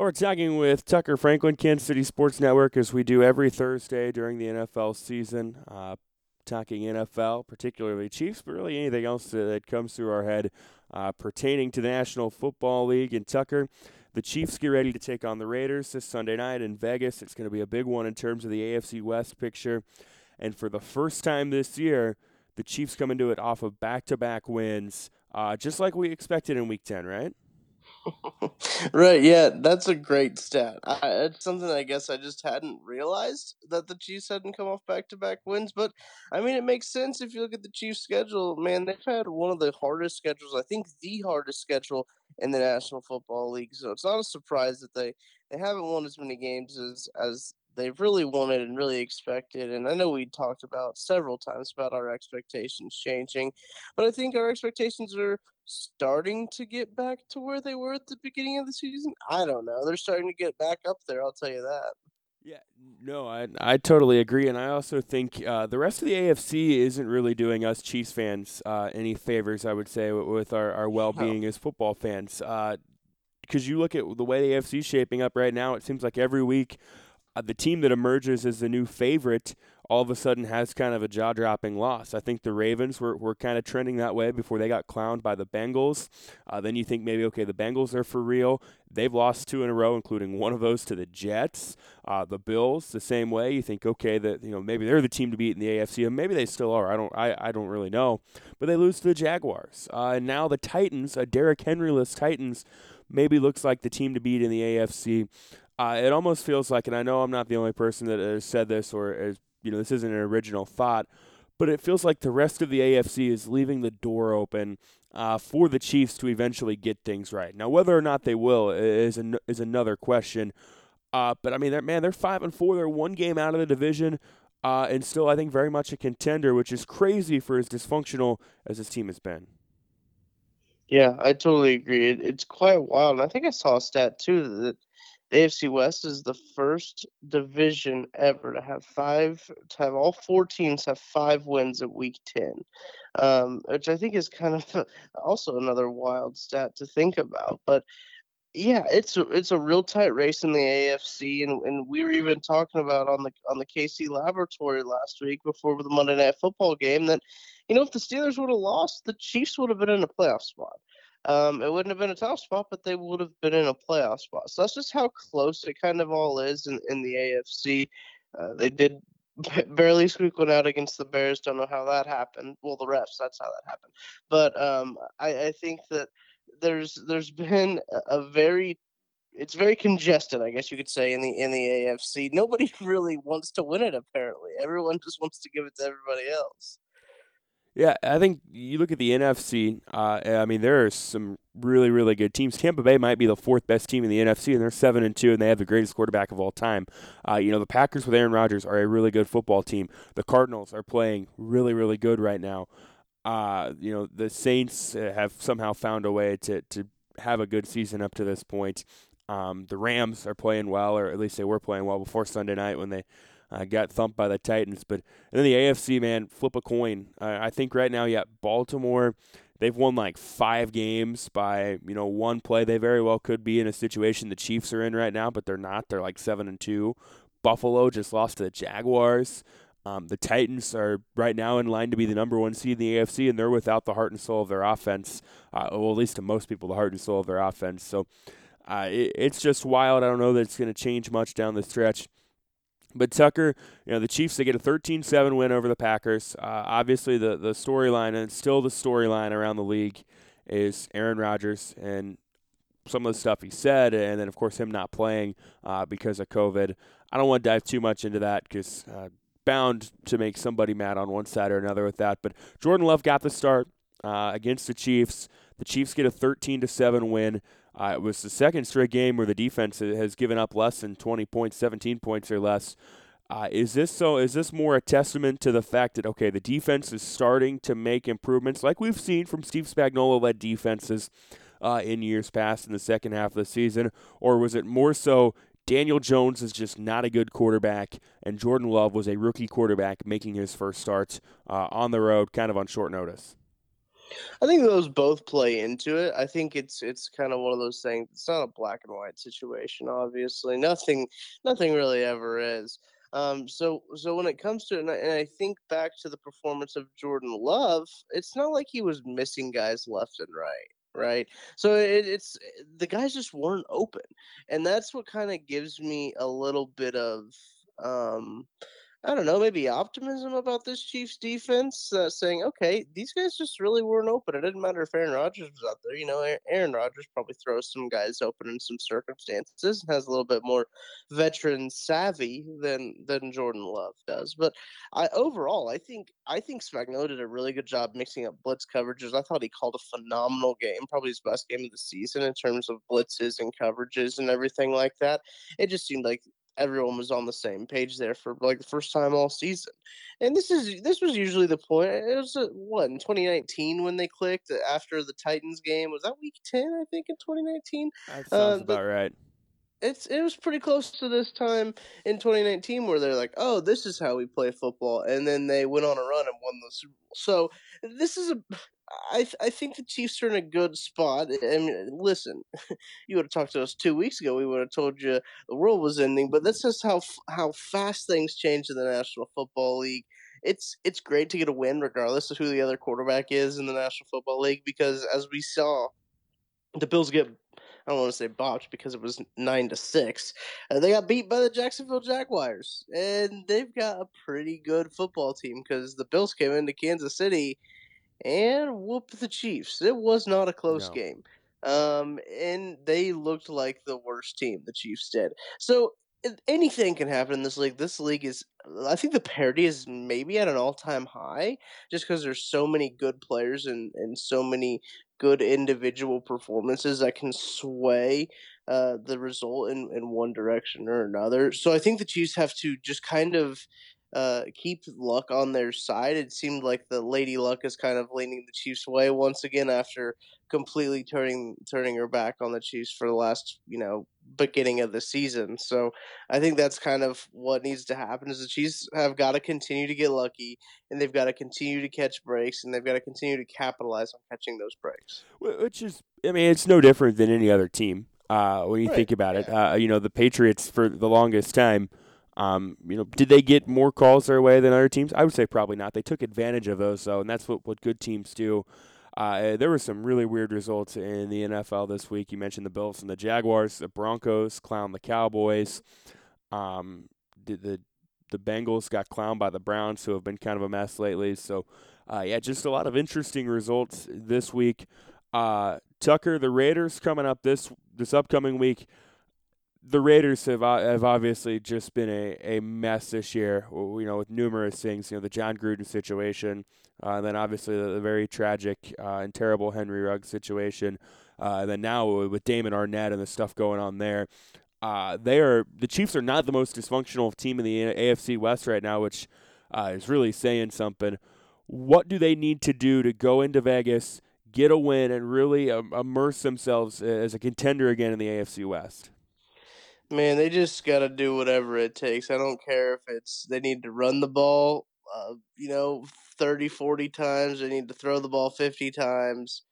Well, we're talking with Tucker Franklin, Kansas City Sports Network, as we do every Thursday during the NFL season. Uh, talking NFL, particularly Chiefs, but really anything else that comes through our head uh, pertaining to the National Football League. And Tucker, the Chiefs get ready to take on the Raiders this Sunday night in Vegas. It's going to be a big one in terms of the AFC West picture. And for the first time this year, the Chiefs come into it off of back to back wins, uh, just like we expected in week 10, right? Right, yeah, that's a great stat. I, it's something I guess I just hadn't realized that the Chiefs hadn't come off back to back wins. But I mean, it makes sense if you look at the Chiefs' schedule. Man, they've had one of the hardest schedules, I think the hardest schedule in the National Football League. So it's not a surprise that they, they haven't won as many games as, as they've really wanted and really expected. And I know we talked about several times about our expectations changing, but I think our expectations are starting to get back to where they were at the beginning of the season. I don't know. They're starting to get back up there. I'll tell you that. Yeah, no, I I totally agree, and I also think uh, the rest of the AFC isn't really doing us Chiefs fans uh, any favors. I would say with our our well being as football fans, because uh, you look at the way the AFC is shaping up right now. It seems like every week uh, the team that emerges as the new favorite all of a sudden has kind of a jaw dropping loss. I think the Ravens were, were kind of trending that way before they got clowned by the Bengals. Uh, then you think maybe, okay, the Bengals are for real. They've lost two in a row, including one of those to the Jets. Uh, the Bills, the same way. You think, okay, that you know maybe they're the team to beat in the AFC, and maybe they still are. I don't, I, I don't really know. But they lose to the Jaguars, uh, and now the Titans, a Derrick Henry-less Titans, maybe looks like the team to beat in the AFC. Uh, it almost feels like, and I know I'm not the only person that has said this, or is, you know, this isn't an original thought, but it feels like the rest of the AFC is leaving the door open uh, for the Chiefs to eventually get things right. Now, whether or not they will is an, is another question. Uh, but I mean, they're, man, they're five and four. They're one game out of the division, uh, and still, I think, very much a contender, which is crazy for as dysfunctional as this team has been. Yeah, I totally agree. It, it's quite wild. I think I saw a stat too that AFC West is the first division ever to have five, to have all four teams have five wins at week 10, um, which I think is kind of also another wild stat to think about. But yeah, it's a, it's a real tight race in the AFC, and, and we were even talking about on the on the KC Laboratory last week before the Monday Night Football game that, you know, if the Steelers would have lost, the Chiefs would have been in a playoff spot. Um, it wouldn't have been a top spot, but they would have been in a playoff spot. So that's just how close it kind of all is in, in the AFC. Uh, they did barely squeak one out against the Bears. Don't know how that happened. Well, the refs, that's how that happened. But um, I, I think that there's there's been a very it's very congested, I guess you could say, in the in the AFC. Nobody really wants to win it. Apparently, everyone just wants to give it to everybody else. Yeah, I think you look at the NFC. Uh, I mean, there are some really, really good teams. Tampa Bay might be the fourth best team in the NFC, and they're seven and two, and they have the greatest quarterback of all time. Uh, you know, the Packers with Aaron Rodgers are a really good football team. The Cardinals are playing really, really good right now. Uh, you know, the Saints uh, have somehow found a way to to have a good season up to this point. Um, the Rams are playing well, or at least they were playing well before Sunday night when they uh, got thumped by the Titans. But and then the AFC, man, flip a coin. Uh, I think right now, yeah, Baltimore. They've won like five games by you know one play. They very well could be in a situation the Chiefs are in right now, but they're not. They're like seven and two. Buffalo just lost to the Jaguars. Um, the Titans are right now in line to be the number one seed in the AFC, and they're without the heart and soul of their offense. Uh, well, at least to most people, the heart and soul of their offense. So uh, it, it's just wild. I don't know that it's going to change much down the stretch. But Tucker, you know, the Chiefs, they get a 13 7 win over the Packers. Uh, obviously, the, the storyline, and still the storyline around the league, is Aaron Rodgers and some of the stuff he said, and then, of course, him not playing uh, because of COVID. I don't want to dive too much into that because uh, bound to make somebody mad on one side or another with that. But Jordan Love got the start uh, against the Chiefs. The Chiefs get a 13 7 win. Uh, it was the second straight game where the defense has given up less than 20 points, 17 points or less. Uh, is this so? Is this more a testament to the fact that okay, the defense is starting to make improvements, like we've seen from Steve Spagnuolo-led defenses uh, in years past in the second half of the season, or was it more so Daniel Jones is just not a good quarterback, and Jordan Love was a rookie quarterback making his first starts uh, on the road, kind of on short notice? I think those both play into it. I think it's it's kind of one of those things. It's not a black and white situation. Obviously, nothing nothing really ever is. Um, so so when it comes to and I, and I think back to the performance of Jordan Love, it's not like he was missing guys left and right right? So it, it's the guys just weren't open, and that's what kind of gives me a little bit of um, I don't know, maybe optimism about this Chiefs defense, uh, saying, okay, these guys just really weren't open. It didn't matter if Aaron Rodgers was out there. You know, Aaron Rodgers probably throws some guys open in some circumstances and has a little bit more veteran savvy than than Jordan Love does. But I overall, I think I think Spagnuolo did a really good job mixing up blitz coverages. I thought he called a phenomenal game, probably his best game of the season in terms of blitzes and coverages and everything like that. It just seemed like everyone was on the same page there for like the first time all season. And this is this was usually the point. It was uh, what in 2019 when they clicked after the Titans game. Was that week 10? I think in 2019. That sounds uh, about right. It's it was pretty close to this time in 2019 where they're like, "Oh, this is how we play football," and then they went on a run and won the Super Bowl. So this is a I I think the Chiefs are in a good spot. I mean, listen, you would have talked to us two weeks ago. We would have told you the world was ending. But this is how how fast things change in the National Football League. It's it's great to get a win regardless of who the other quarterback is in the National Football League because as we saw, the Bills get I don't want to say botched because it was nine to six. Uh, they got beat by the Jacksonville Jaguars, and they've got a pretty good football team because the Bills came into Kansas City and whoop the Chiefs. It was not a close no. game. Um, and they looked like the worst team, the Chiefs did. So anything can happen in this league. This league is, I think the parity is maybe at an all time high just because there's so many good players and, and so many good individual performances that can sway uh, the result in, in one direction or another. So I think the Chiefs have to just kind of uh, keep luck on their side. It seemed like the Lady Luck is kind of leaning the Chiefs' way once again after completely turning turning her back on the Chiefs for the last you know beginning of the season. So I think that's kind of what needs to happen is the Chiefs have got to continue to get lucky and they've got to continue to catch breaks and they've got to continue to capitalize on catching those breaks. Which is, I mean, it's no different than any other team. Uh, when you right. think about it, uh, you know, the Patriots for the longest time um, you know, did they get more calls their way than other teams? I would say probably not. They took advantage of those, though, and that's what, what good teams do. Uh, there were some really weird results in the NFL this week. You mentioned the Bills and the Jaguars, the Broncos clown the Cowboys. Um, the the Bengals got clowned by the Browns, who have been kind of a mess lately. So, uh, yeah, just a lot of interesting results this week. Uh, Tucker, the Raiders coming up this this upcoming week the Raiders have uh, have obviously just been a, a mess this year. You know, with numerous things. You know, the Jon Gruden situation, uh, and then obviously the, the very tragic uh, and terrible Henry Ruggs situation, uh, and then now with Damon Arnette and the stuff going on there. Uh, they are the Chiefs are not the most dysfunctional team in the AFC West right now, which uh, is really saying something. What do they need to do to go into Vegas, get a win, and really um, immerse themselves as a contender again in the AFC West? Man, they just got to do whatever it takes. I don't care if it's they need to run the ball, uh, you know, 30, 40 times. They need to throw the ball 50 times.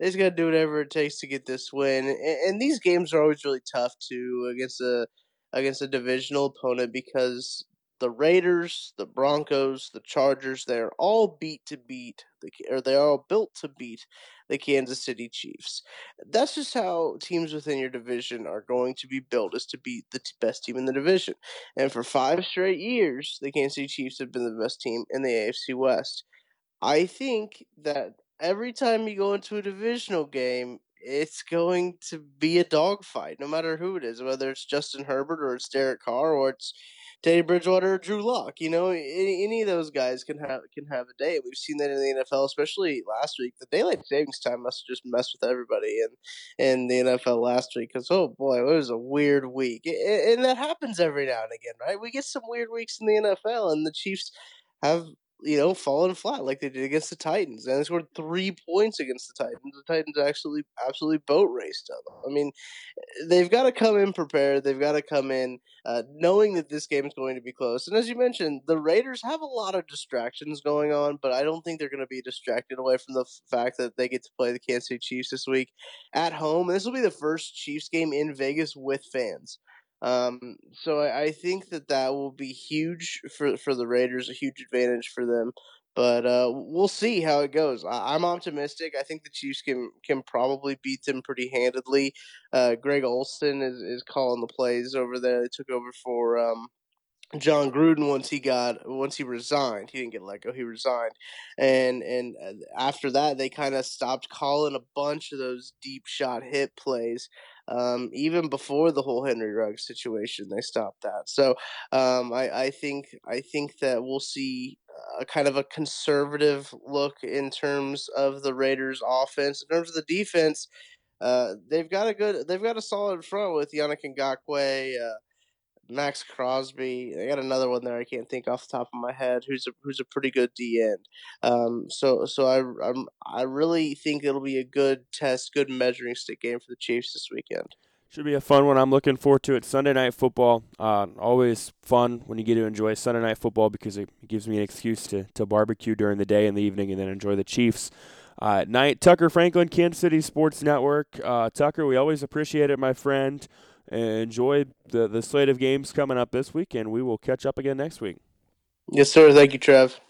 They just got to do whatever it takes to get this win. And, and these games are always really tough too against a against a divisional opponent because the Raiders, the Broncos, the Chargers, they're all beat to beat or they're all built to beat the Kansas City Chiefs. That's just how teams within your division are going to be built is to beat the best team in the division. And for 5 straight years, the Kansas City Chiefs have been the best team in the AFC West. I think that every time you go into a divisional game, it's going to be a dogfight, no matter who it is, whether it's Justin Herbert or it's Derek Carr or it's Teddy Bridgewater Drew Lock. You know, any, any of those guys can have can have a day. We've seen that in the NFL, especially last week. The daylight savings time must have just messed with everybody in in the NFL last week because oh boy, it was a weird week, and that happens every now and again, right? We get some weird weeks in the NFL, and the Chiefs have you know, falling flat like they did against the Titans. And they scored three points against the Titans. The Titans actually absolutely boat raced them. I mean, they've got to come in prepared. They've got to come in uh, knowing that this game is going to be close. And as you mentioned, the Raiders have a lot of distractions going on, but I don't think they're going to be distracted away from the fact that they get to play the Kansas City Chiefs this week at home. And this will be the first Chiefs game in Vegas with fans. Um, so I, I, think that that will be huge for for the Raiders, a huge advantage for them. But uh, we'll see how it goes. I, am optimistic. I think the Chiefs can can probably beat them pretty handedly. Uh, Greg Olson is, is calling the plays over there. They took over for um, Jon Gruden once he got once he resigned. He didn't get let go. He resigned, and and uh, after that they kind of stopped calling a bunch of those deep shot hit plays. Um, even before the whole Henry Ruggs situation, they stopped that. So um, I, I think I think that we'll see a kind of a conservative look in terms of the Raiders' offense. In terms of the defense, uh, they've got a good, they've got a solid front with Yannick Ngakoue, uh, Maxx Crosby. I got another one there I can't think off the top of my head. Who's a who's a pretty good D end. Um, so so I I'm, I really think it'll be a good test, good measuring stick game for the Chiefs this weekend. Should be a fun one. I'm looking forward to it. Sunday night football, uh, always fun when you get to enjoy Sunday night football because it gives me an excuse to, to barbecue during the day and the evening and then enjoy the Chiefs uh, night. Tucker Franklin, Kansas City Sports Network. Uh, Tucker, we always appreciate it, my friend. Enjoy the, the slate of games coming up this week, and we will catch up again next week. Yes, sir. Thank you, Trev.